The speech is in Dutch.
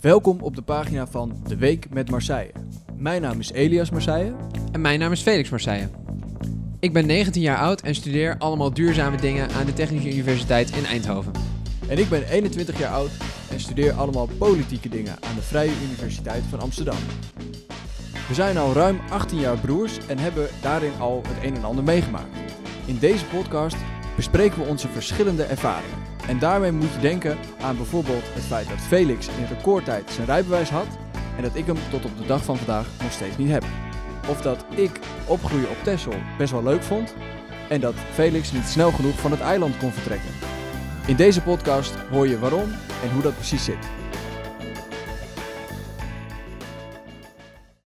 Welkom op de pagina van De Week met Marseille. Mijn naam is Elias Marseille. En mijn naam is Felix Marseille. Ik ben 19 jaar oud en studeer allemaal duurzame dingen aan de Technische Universiteit in Eindhoven. En ik ben 21 jaar oud en studeer allemaal politieke dingen aan de Vrije Universiteit van Amsterdam. We zijn al ruim 18 jaar broers en hebben daarin al het een en ander meegemaakt. In deze podcast bespreken we onze verschillende ervaringen. En daarmee moet je denken aan bijvoorbeeld het feit dat Felix in recordtijd zijn rijbewijs had en dat ik hem tot op de dag van vandaag nog steeds niet heb. Of dat ik opgroeien op Texel best wel leuk vond en dat Felix niet snel genoeg van het eiland kon vertrekken. In deze podcast hoor je waarom en hoe dat precies zit.